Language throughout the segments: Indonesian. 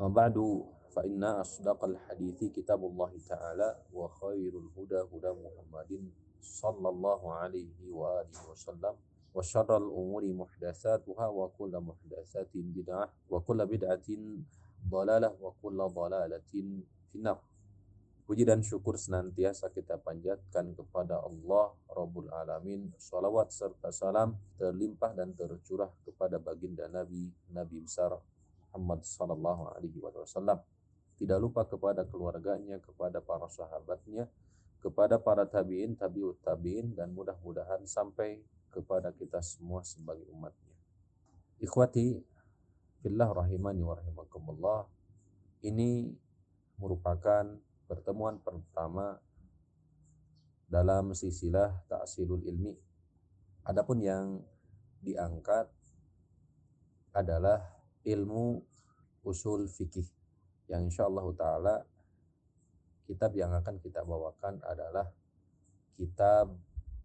Amma ba'du فإن أصدق الحديث كتاب الله تعالى وخير الهدى هدى محمد صلى الله عليه وآله وسلم وشر الأمور محدثاتها وكل محدثات بدعة وكل بدعة ضلالة وكل ضلالة في النار Puji dan syukur senantiasa kita panjatkan kepada Allah Rabbul Alamin. Salawat serta salam terlimpah dan tercurah kepada baginda Nabi Nabi besar Muhammad Sallallahu Alaihi Wasallam tidak lupa kepada keluarganya, kepada para sahabatnya, kepada para tabiin, tabiut tabiin, dan mudah-mudahan sampai kepada kita semua sebagai umatnya. Ikhwati, fillah rahimani wa rahimakumullah, ini merupakan pertemuan pertama dalam sisilah ta'silul ilmi. Adapun yang diangkat adalah ilmu usul fikih yang insya Allah taala kitab yang akan kita bawakan adalah kitab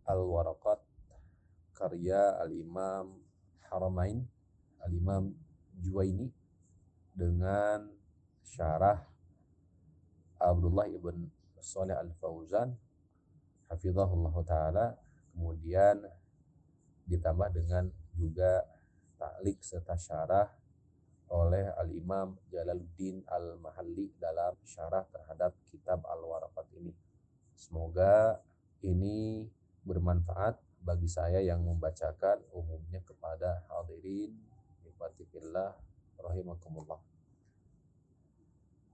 Al-Waraqat karya Al-Imam Haramain Al-Imam Juwaini dengan syarah Abdullah ibn Saleh Al-Fauzan hafizahullah taala. Kemudian ditambah dengan juga taklik serta syarah oleh Al-Imam Jalaluddin Al-Mahalli dalam syarah terhadap kitab Al-Waraqat ini. Semoga ini bermanfaat bagi saya yang membacakan umumnya kepada hadirin Ibatikillah rahimakumullah.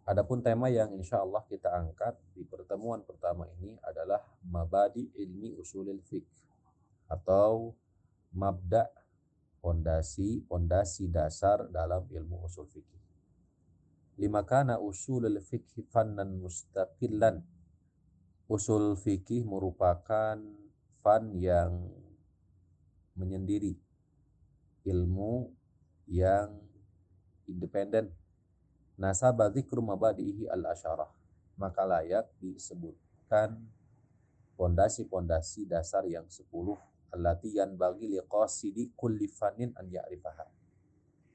Adapun tema yang insya Allah kita angkat di pertemuan pertama ini adalah Mabadi Ilmi Usulil Fiqh atau Mabda pondasi pondasi dasar dalam ilmu usul fikih. Lima kana usulul fikih fannan mustaqillan. Usul fikih merupakan fan yang menyendiri ilmu yang independen. Nasaba dzikru mabadihi al-asyarah. Maka layak disebutkan pondasi-pondasi dasar yang sepuluh allati bagi liqasidi kulli fanin an ya'rifaha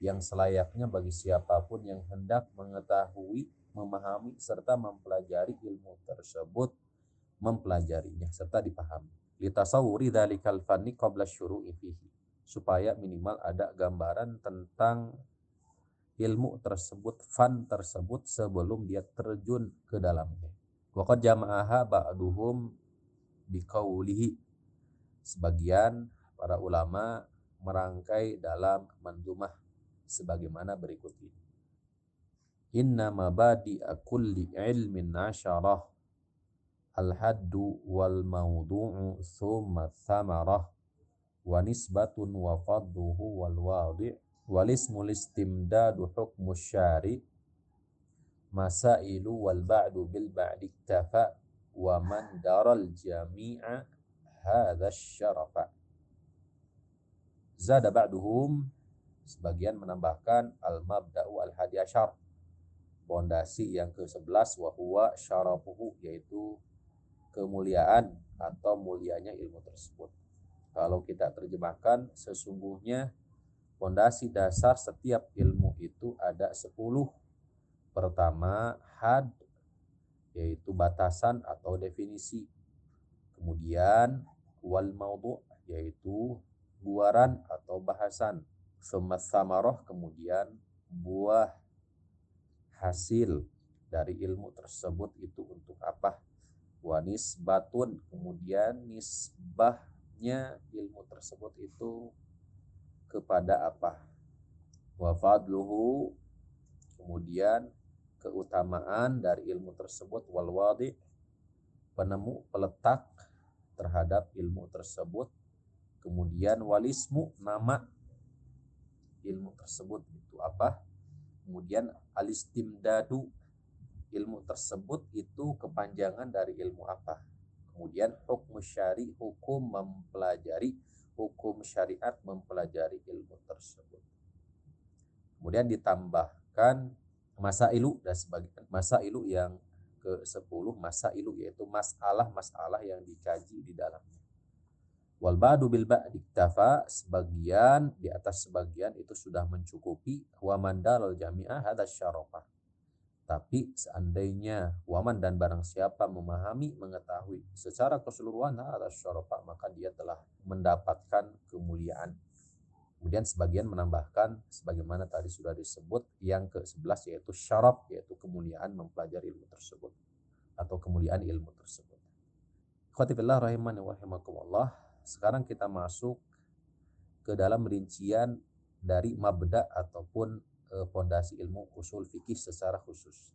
yang selayaknya bagi siapa pun yang hendak mengetahui, memahami serta mempelajari ilmu tersebut, mempelajarinya serta dipahami. Litasawuri dalikal fanni qabla syuru'i fihi. Supaya minimal ada gambaran tentang ilmu tersebut, fan tersebut sebelum dia terjun ke dalamnya. Waqad jama'aha ba'duhum biqaulihi Sebagian para ulama merangkai dalam mandumah sebagaimana berikut ini. Inna mabadi kulli ilmin asyarah. Al-haddu wal mawdu'u thumma thamarah. Wa nisbatun wa fadduhu wal wadi' wal ismul istimdadu hukmu syari. Masailu wal ba'du bil ba'di iktafa wa man daral jami'a hadha syarafa. Zada ba'duhum sebagian menambahkan al-mabda'u al-hadi asyar. Pondasi yang ke-11 wa huwa syarafuhu yaitu kemuliaan atau mulianya ilmu tersebut. Kalau kita terjemahkan sesungguhnya pondasi dasar setiap ilmu itu ada 10. Pertama, had yaitu batasan atau definisi. Kemudian wal maudhu yaitu buaran atau bahasan. Semas samaroh kemudian buah hasil dari ilmu tersebut itu untuk apa? Wanis batun kemudian nisbahnya ilmu tersebut itu kepada apa? Wafadluhu kemudian keutamaan dari ilmu tersebut wal penemu peletak terhadap ilmu tersebut kemudian walismu nama ilmu tersebut itu apa Kemudian alistimdadu ilmu tersebut itu kepanjangan dari ilmu apa? Kemudian hukum syari hukum mempelajari hukum syariat mempelajari ilmu tersebut. Kemudian ditambahkan masa ilu dan sebagian masa ilu yang ke-10 masa ilu yaitu masalah-masalah yang dikaji di dalamnya. Wal ba'du bil ba'di sebagian di atas sebagian itu sudah mencukupi wa mandal jami'ah hadza. Tapi seandainya waman dan barang siapa memahami, mengetahui secara keseluruhan hadza syarafah maka dia telah mendapatkan kemuliaan. Kemudian sebagian menambahkan sebagaimana tadi sudah disebut yang ke-11 yaitu syaraf yaitu kemuliaan mempelajari ilmu tersebut atau kemuliaan ilmu tersebut. Khotibillah rahimani rahimakumullah sekarang kita masuk ke dalam rincian dari mabda ataupun fondasi e, ilmu usul fikih secara khusus.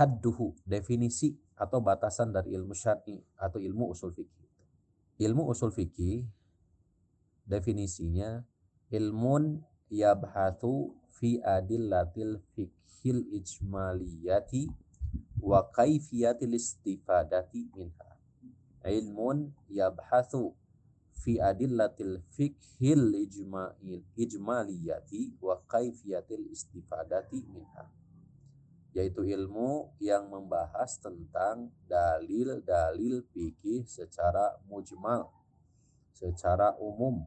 Hadduhu, definisi atau batasan dari ilmu syar'i atau ilmu usul fikih. Ilmu usul fikih definisinya ilmun yabhathu fi adillatil fikhil ijmaliyati wa kaifiyatil istifadati minha. Ilmun yabhathu fi adillatil fikhil ijmaliyati wa kaifiyatil istifadati minha yaitu ilmu yang membahas tentang dalil-dalil fikih secara mujmal secara umum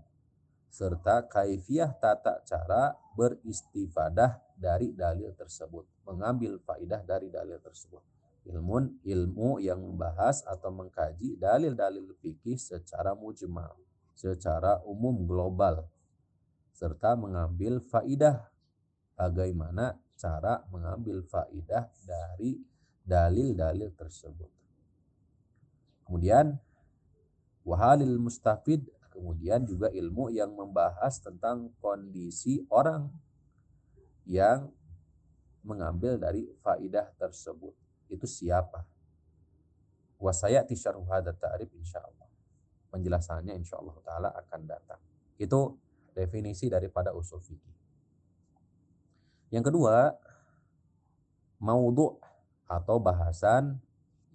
serta kaifiah tata cara beristifadah dari dalil tersebut mengambil faidah dari dalil tersebut ilmun ilmu yang membahas atau mengkaji dalil-dalil fikih secara mujmal secara umum global serta mengambil faidah bagaimana cara mengambil faidah dari dalil-dalil tersebut. Kemudian wahalil mustafid kemudian juga ilmu yang membahas tentang kondisi orang yang mengambil dari faidah tersebut. Itu siapa? Wasayati syarhu hadza ta'rif insyaallah penjelasannya insya Allah taala akan datang. Itu definisi daripada usul fikih. Yang kedua, maudhu atau bahasan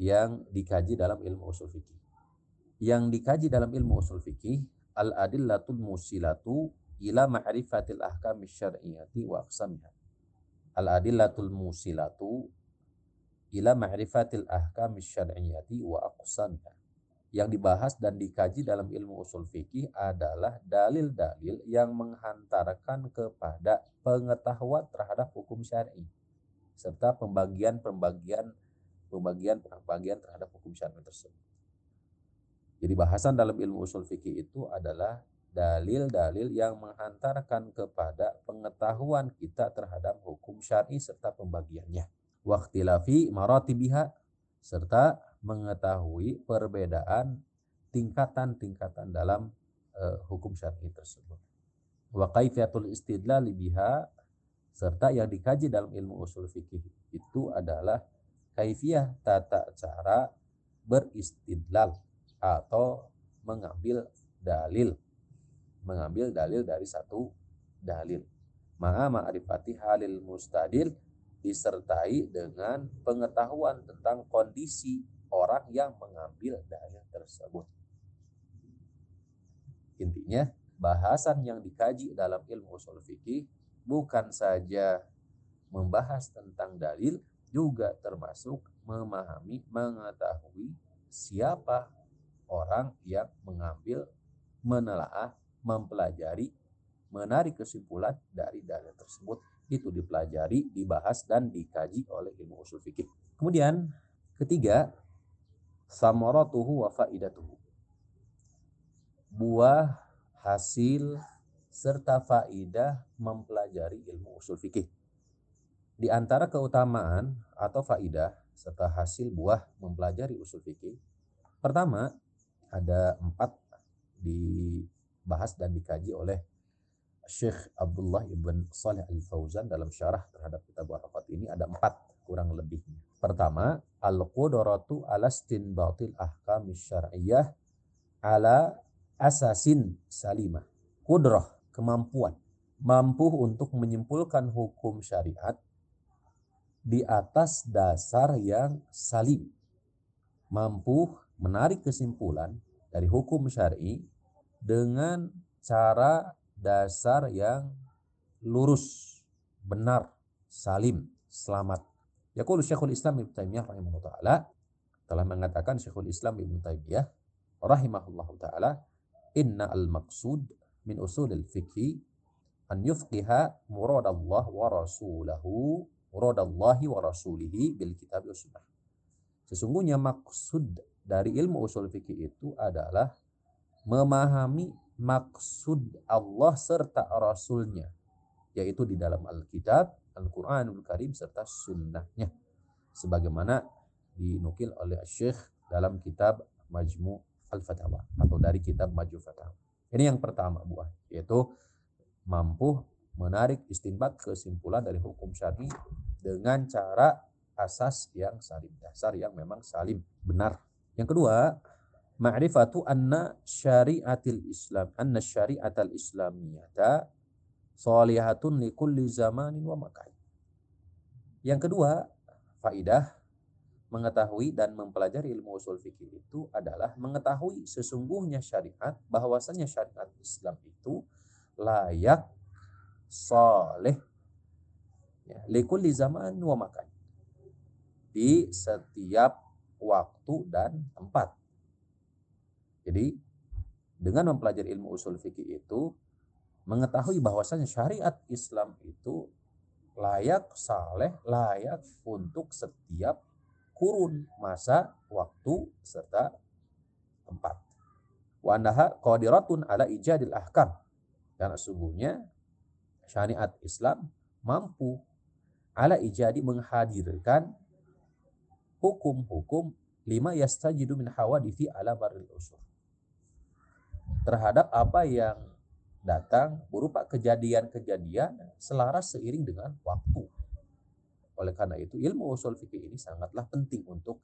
yang dikaji dalam ilmu usul fikih. Yang dikaji dalam ilmu usul fikih al-adillatul musilatu ila ma'rifatil ahkam syar'iyyati wa aqsamiha. Al-adillatul musilatu ila ma'rifatil ahkam syar'iyyati wa aqsamiha yang dibahas dan dikaji dalam ilmu usul fikih adalah dalil-dalil yang menghantarkan kepada pengetahuan terhadap hukum syar'i serta pembagian-pembagian pembagian-pembagian terhadap hukum syar'i tersebut. Jadi bahasan dalam ilmu usul fikih itu adalah dalil-dalil yang menghantarkan kepada pengetahuan kita terhadap hukum syar'i serta pembagiannya. Waktilafi maratibiha serta mengetahui perbedaan tingkatan-tingkatan dalam uh, hukum syar'i tersebut. Wa kaifiyatul istidlal biha serta yang dikaji dalam ilmu usul fikih itu adalah kaifiyah tata cara beristidlal atau mengambil dalil mengambil dalil dari satu dalil ma'a ma'rifati halil mustadil disertai dengan pengetahuan tentang kondisi orang yang mengambil dalil tersebut. Intinya, bahasan yang dikaji dalam ilmu usul fikih bukan saja membahas tentang dalil, juga termasuk memahami, mengetahui siapa orang yang mengambil, menelaah, mempelajari, menarik kesimpulan dari dalil tersebut itu dipelajari, dibahas dan dikaji oleh ilmu usul fikih. Kemudian ketiga, samaratuhu wa faidatuhu. Buah, hasil serta faidah mempelajari ilmu usul fikih. Di antara keutamaan atau faidah serta hasil buah mempelajari usul fikih, pertama ada empat dibahas dan dikaji oleh Syekh Abdullah ibn Salih al-Fauzan dalam syarah terhadap kitab Arafat ini ada empat kurang lebihnya. Pertama, al-qudratu ala istinbatil ahkam syar'iyyah ala asasin salimah. Kudrah, kemampuan. Mampu untuk menyimpulkan hukum syariat di atas dasar yang salim. Mampu menarik kesimpulan dari hukum syar'i dengan cara dasar yang lurus, benar, salim, selamat. Yaqulu Syekhul Islam Ibnu Taimiyah rahimahullah taala telah mengatakan Syekhul Islam Ibnu Taimiyah rahimahullah taala inna al-maqsud min usul al-fiqh an yufqiha muradallah wa rasulahu muradallahi wa rasulihi bil kitab wa sunnah. Sesungguhnya maksud dari ilmu usul fikih itu adalah memahami maksud Allah serta Rasulnya yaitu di dalam Alkitab, Al-Quranul Karim serta sunnahnya sebagaimana dinukil oleh Syekh dalam kitab Majmu Al-Fatawa atau dari kitab Majmu Fatawa. Ini yang pertama buah yaitu mampu menarik istinbat kesimpulan dari hukum syar'i dengan cara asas yang salim dasar yang memang salim benar. Yang kedua, ma'rifatu anna syariatil Islam, anna syariatal Islamiyata salihatun li kulli zamanin wa makan. Yang kedua, faidah mengetahui dan mempelajari ilmu usul fikih itu adalah mengetahui sesungguhnya syariat bahwasanya syariat Islam itu layak saleh ya, likulli zaman wa makan di setiap waktu dan tempat. Jadi dengan mempelajari ilmu usul fikih itu mengetahui bahwasanya syariat Islam itu layak saleh, layak untuk setiap kurun masa, waktu serta tempat. Wa annaha qadiratun ala ijadil ahkam. Karena sungguhnya syariat Islam mampu ala ijadi menghadirkan hukum-hukum lima yastajidu min hawadithi ala baril usul. Terhadap apa yang datang berupa kejadian-kejadian selaras seiring dengan waktu. Oleh karena itu ilmu usul fikih ini sangatlah penting untuk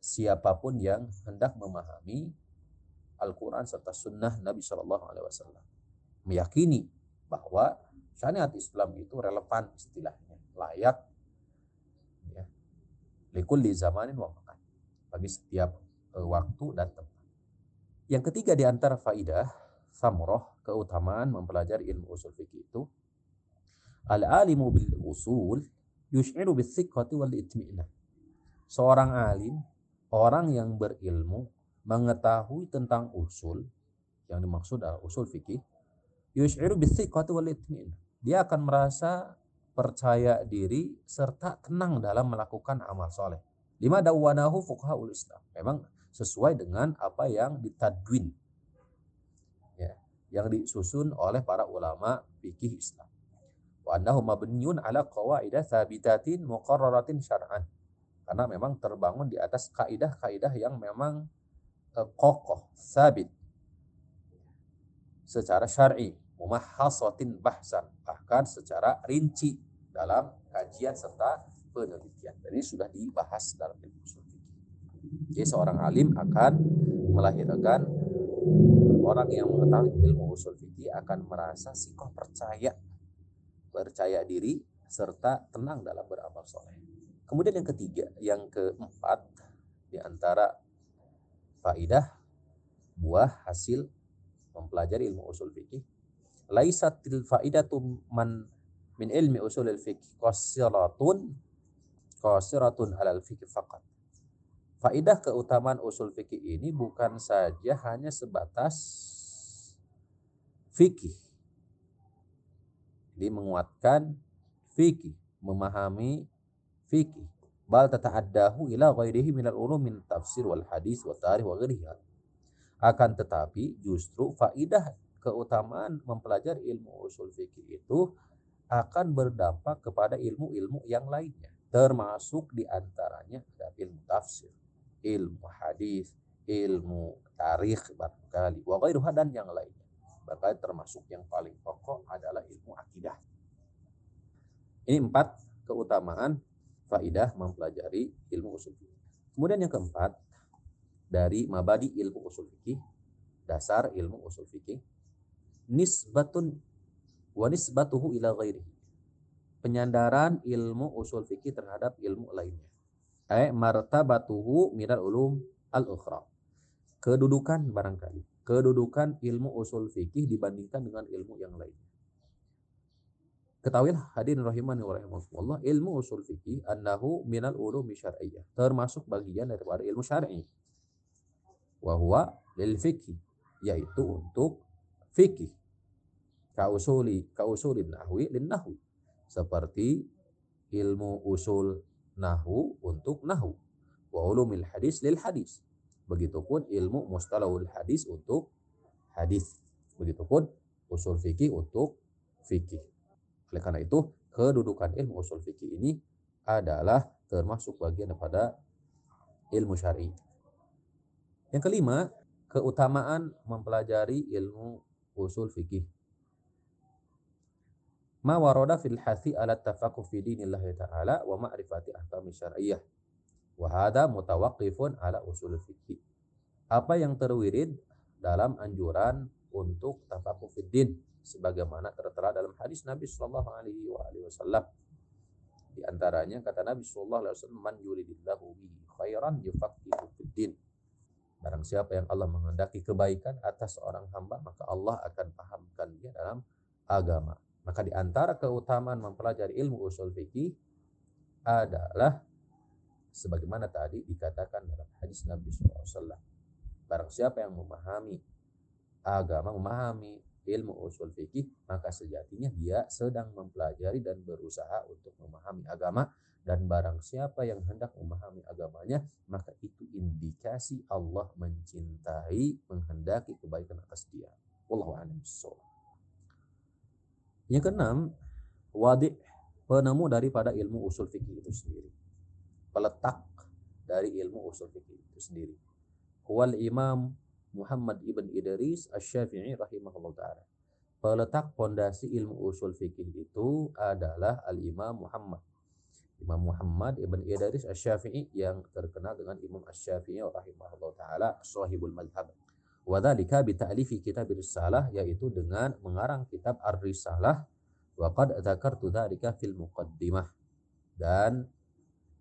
siapa pun yang hendak memahami Al-Quran serta sunnah Nabi Shallallahu Alaihi Wasallam meyakini bahwa syariat Islam itu relevan istilahnya layak ya di zamanin wa makan bagi setiap uh, waktu dan tempat. Yang ketiga di antara faidah samroh keutamaan mempelajari ilmu usul fikih itu al-alimu bil usul yush'iru bis wal itmi'nah. Seorang alim, orang yang berilmu mengetahui tentang usul yang dimaksud adalah usul fikih yush'iru bithiqati wal itmin. Dia akan merasa percaya diri serta tenang dalam melakukan amal soleh. Lima dawanahu fuqahaul Islam. Memang sesuai dengan apa yang ditadwin. Ya, yang disusun oleh para ulama fikih Islam. Wa annahu mabniun ala qawaidah thabitatin muqarraratin syar'an. Karena memang terbangun di atas kaidah-kaidah yang memang eh, kokoh, sabit secara syar'i mumahhasatin bahsan bahkan secara rinci dalam kajian serta penelitian. Jadi sudah dibahas dalam ilmu usul Jadi seorang alim akan melahirkan orang yang mengetahui ilmu usul fikih akan merasa sikoh percaya, percaya diri serta tenang dalam beramal soleh. Kemudian yang ketiga, yang keempat di antara faidah buah hasil mempelajari ilmu usul fikih laisatil faidatu man min ilmi usul al-fiqh qasiratun qasiratun alal fiqh faqat. Faidah keutamaan usul fikih ini bukan saja hanya sebatas fikih. Jadi menguatkan fikih, memahami fikih. Bal tata'addahu ila ghairihi minal ulum min tafsir wal hadis wa tarikh wa ghairiha. Akan tetapi justru faidah keutamaan mempelajari ilmu usul fikih itu akan berdampak kepada ilmu-ilmu yang lainnya termasuk di antaranya ada ilmu tafsir ilmu hadis ilmu tarikh barangkali wa dan yang lainnya. Bahkan termasuk yang paling pokok adalah ilmu akidah. Ini empat keutamaan faidah mempelajari ilmu usul fikih. Kemudian yang keempat dari mabadi ilmu usul fikih dasar ilmu usul fikih nisbatun wa nisbatuhu ila ghairihi. penyandaran ilmu usul fikih terhadap ilmu lainnya. Eh martabatuhu minal ulum al-ukhra. Kedudukan barangkali, kedudukan ilmu usul fikih dibandingkan dengan ilmu yang lainnya. Ketahuilah hadirin rahimani wa rahimakumullah, ilmu usul fikih annahu minal ulumi syar'iyyah, termasuk bagian daripada ilmu syar'i. Wa huwa lil fikih, yaitu untuk fikih. Kausuli, kausulin nahwi lin nahwi. Seperti ilmu usul nahu untuk nahu. Wa ulumil hadis lil hadis. Begitupun ilmu mustalahul hadis untuk hadis. Begitupun usul fikih untuk fikih. Oleh karena itu, kedudukan ilmu usul fikih ini adalah termasuk bagian daripada ilmu syari. Yang kelima, keutamaan mempelajari ilmu usul fikih. Ma warada fil hasi ala tafakuh fi dinillahi ta'ala wa ma'rifati ahkami syar'iyyah. Wa hadha mutawaqqifun ala usul fikih. Apa yang terwirid dalam anjuran untuk tafakuh fi din sebagaimana tertera dalam hadis Nabi Shallallahu Alaihi Wasallam. Di antaranya kata Nabi Shallallahu Alaihi Wasallam, "Man yuridillahu bihi khairan yufaqihu fiddin." Barang siapa yang Allah menghendaki kebaikan atas seorang hamba, maka Allah akan pahamkan dia dalam agama. Maka di antara keutamaan mempelajari ilmu usul fikih adalah sebagaimana tadi dikatakan dalam hadis Nabi SAW. Barang siapa yang memahami agama, memahami ilmu usul fikih, maka sejatinya dia sedang mempelajari dan berusaha untuk memahami agama dan barang siapa yang hendak memahami agamanya, maka itu indikasi Allah mencintai, menghendaki kebaikan atas dia. Wallahu a'lam Yang keenam, wadi penemu daripada ilmu usul fikih itu sendiri. Peletak dari ilmu usul fikih itu sendiri. Wal imam Muhammad ibn Idris Asy-Syafi'i rahimahullah taala. Peletak pondasi ilmu usul fikih itu adalah Al-Imam Muhammad. Imam Muhammad ibn Idris Asy-Syafi'i yang terkenal dengan Imam Asy-Syafi'i rahimahullah taala sahibul. Wadhalika bi ta'lifi kitab risalah yaitu dengan mengarang kitab Ar-Risalah wa qad dzakartu dzalika fil muqaddimah. Dan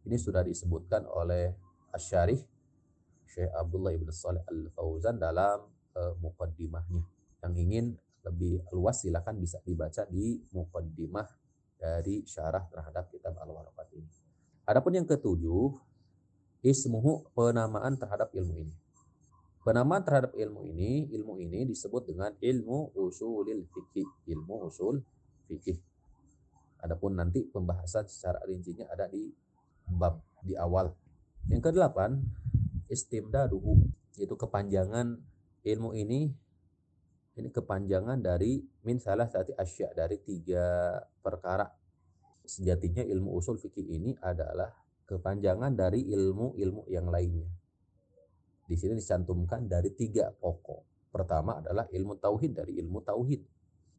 ini sudah disebutkan oleh Asy-Syarih Syekh Abdullah ibn Saleh Al Fauzan dalam uh, mukaddimahnya. Yang ingin lebih luas silakan bisa dibaca di mukaddimah dari syarah terhadap kitab Al Waraqat ini. Adapun yang ketujuh, ismuhu penamaan terhadap ilmu ini. Penamaan terhadap ilmu ini, ilmu ini disebut dengan ilmu usulil fikih, ilmu usul fikih. Adapun nanti pembahasan secara rincinya ada di bab di awal. Yang kedelapan, istimdaduhu yaitu kepanjangan ilmu ini ini kepanjangan dari min salah satu asya dari tiga perkara. Sejatinya ilmu usul fikih ini adalah kepanjangan dari ilmu-ilmu yang lainnya. Di sini dicantumkan dari tiga pokok. Pertama adalah ilmu tauhid dari ilmu tauhid.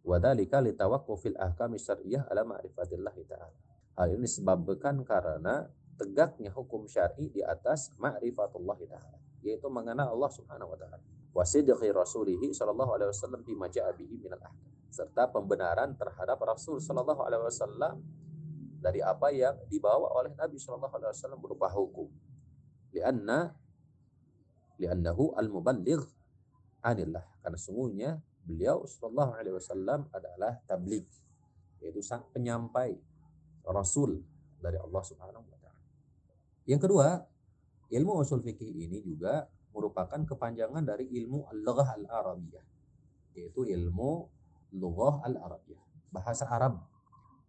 Wadhalika litawaqqufil ahkam syar'iyyah ala ma'rifatillah ta'ala. Hal ini disebabkan karena tegaknya hukum syar'i di atas ma'rifatullah taala yaitu mengenal Allah Subhanahu wa taala. Wa sidqi rasulih sallallahu alaihi wasallam bima ja'a bihi minal ahkam serta pembenaran terhadap Rasul sallallahu alaihi wasallam dari apa yang dibawa oleh Nabi sallallahu alaihi wasallam berupa hukum. Lianna liannahu al-muballigh anillah karena sungguhnya beliau sallallahu alaihi wasallam adalah tabligh yaitu sang penyampai rasul dari Allah Subhanahu wa yang kedua, ilmu usul fikih ini juga merupakan kepanjangan dari ilmu al-lughah al-arabiyah, yaitu ilmu lughah al-arabiyah, bahasa Arab.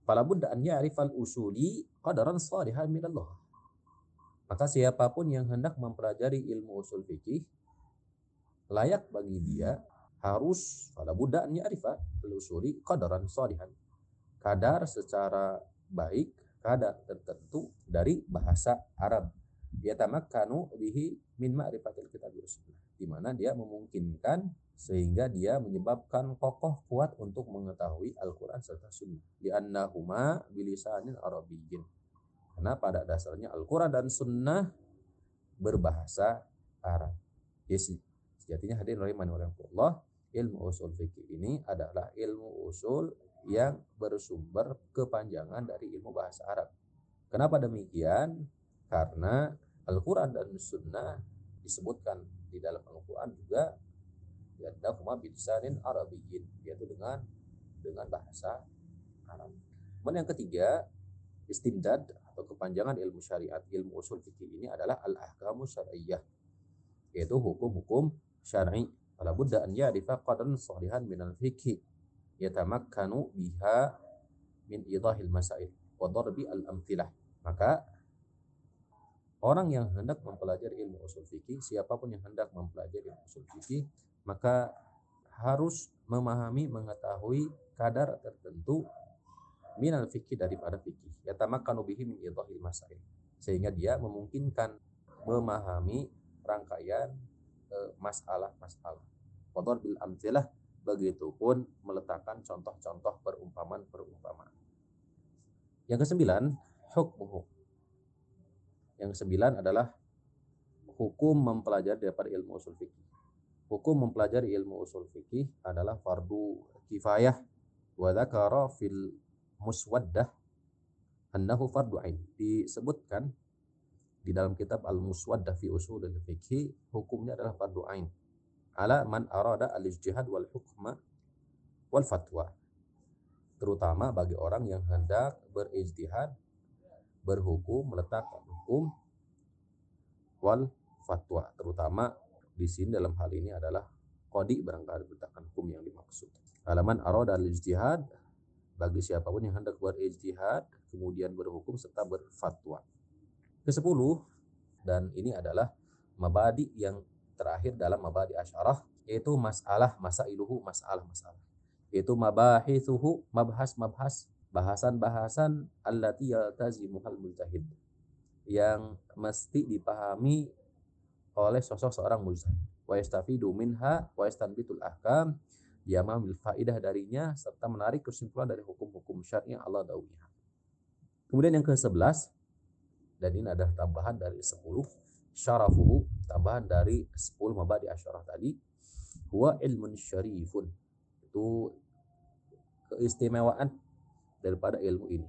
Fala budda an ya'rifal usuli qadaran salihan min Allah. Maka siapa pun yang hendak mempelajari ilmu usul fikih layak bagi dia harus an ya'rifa al-usuli qadaran salihan. Kadar secara baik kadar tertentu dari bahasa Arab. Dia tamakkanu bihi min ma'rifatil kitab sunnah. Di mana dia memungkinkan sehingga dia menyebabkan kokoh kuat untuk mengetahui Al-Quran serta Sunnah. Di annahuma bilisanin Arabiyyin. Karena pada dasarnya Al-Quran dan Sunnah berbahasa Arab. Yes, sejatinya hadir rahimani Allah ilmu usul fikih ini adalah ilmu usul yang bersumber kepanjangan dari ilmu bahasa Arab. Kenapa demikian? Karena Al-Quran dan Sunnah disebutkan di dalam Al-Quran juga yadahuma bilisanin arabiyyin yaitu dengan dengan bahasa Arab. Kemudian yang ketiga, istimdad atau kepanjangan ilmu syariat, ilmu usul fikih ini adalah al-ahkamu syar'iyyah yaitu hukum-hukum syar'i. Fala budda an ya'rifa qadran salihan min al-fikhi yatamakkanu biha min idahil masail wa darbi al-amthilah. Maka orang yang hendak mempelajari ilmu usul fikih, siapa pun yang hendak mempelajari ilmu usul fikih, maka harus memahami, mengetahui kadar tertentu minal fikih daripada fikih. Yatamakkanu bihi min idahil masail. Sehingga dia memungkinkan memahami rangkaian eh, masalah-masalah. Qadar bil amtilah begitupun meletakkan contoh-contoh perumpamaan-perumpamaan. Yang kesembilan, hukmuhu. Yang kesembilan adalah hukum mempelajari daripada ilmu usul fikih. Hukum mempelajari ilmu usul fikih adalah fardu kifayah wa dzakara fil muswaddah annahu fardu ain. Disebutkan di dalam kitab Al-Muswaddah fi Usulil Fiqh hukumnya adalah fardu ain ala man arada al-ijtihad wal hukma wal fatwa. Terutama bagi orang yang hendak berijtihad, berhukum, meletakkan hukum wal fatwa. Terutama di sini dalam hal ini adalah kodi barangkali meletakkan hukum yang dimaksud. Alaman arada al-ijtihad bagi siapa pun yang hendak berijtihad kemudian berhukum serta berfatwa. Kesepuluh dan ini adalah mabadi yang terakhir dalam mabadi asyarah yaitu masalah masailuhu masalah-masalah yaitu mabahithuhu mabhas-mabhas bahasan-bahasan allati yaltazimuhal mujtahid. Yang mesti dipahami oleh sosok seorang mujtahid. Wa yastafidu minha wa yastanbitul ahkam. Dia mengambil faidah darinya serta menarik kesimpulan dari hukum-hukum syar'i Allah dawuhnya. Kemudian yang ke-11 dan ini adalah tambahan dari 10 syarafuhu tambahan dari 10 mabadi asyarah tadi huwa ilmun syarifun. Itu keistimewaan daripada ilmu ini.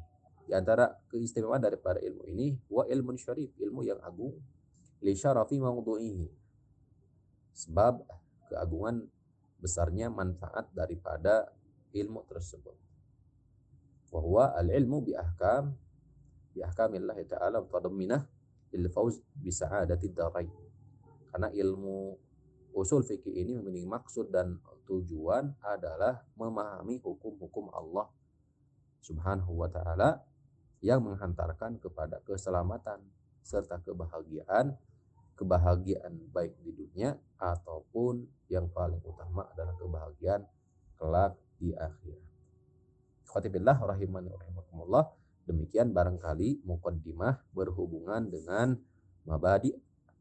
Di antara keistimewaan daripada ilmu ini huwa ilmun syarif ilmu yang agung li syarafi mawdu'ihi. Sebab keagungan besarnya manfaat daripada ilmu tersebut. Wa huwa al ilmu bi ahkam bi ahkamillah ta'ala tadamminah lil fauz bi sa'adati darain. Karena ilmu usul fikih ini memiliki maksud dan tujuan adalah memahami hukum-hukum Allah Subhanahu wa taala yang menghantarkan kepada keselamatan serta kebahagiaan kebahagiaan baik di dunia ataupun yang paling utama adalah kebahagiaan kelak di akhirat. Khatibillah rahimani rahimakumullah. Demikian barangkali mukaddimah berhubungan dengan mabadi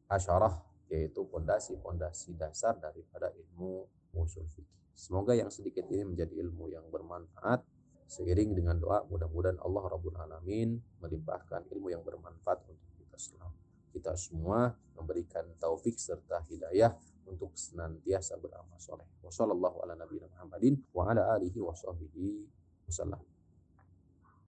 asyarah yaitu pondasi-pondasi dasar daripada ilmu usul fikih. Semoga yang sedikit ini menjadi ilmu yang bermanfaat seiring dengan doa mudah-mudahan Allah Rabbul Alamin melimpahkan ilmu yang bermanfaat untuk kita semua. Kita semua memberikan taufik serta hidayah untuk senantiasa beramal soleh. Wassalamualaikum warahmatullahi wabarakatuh.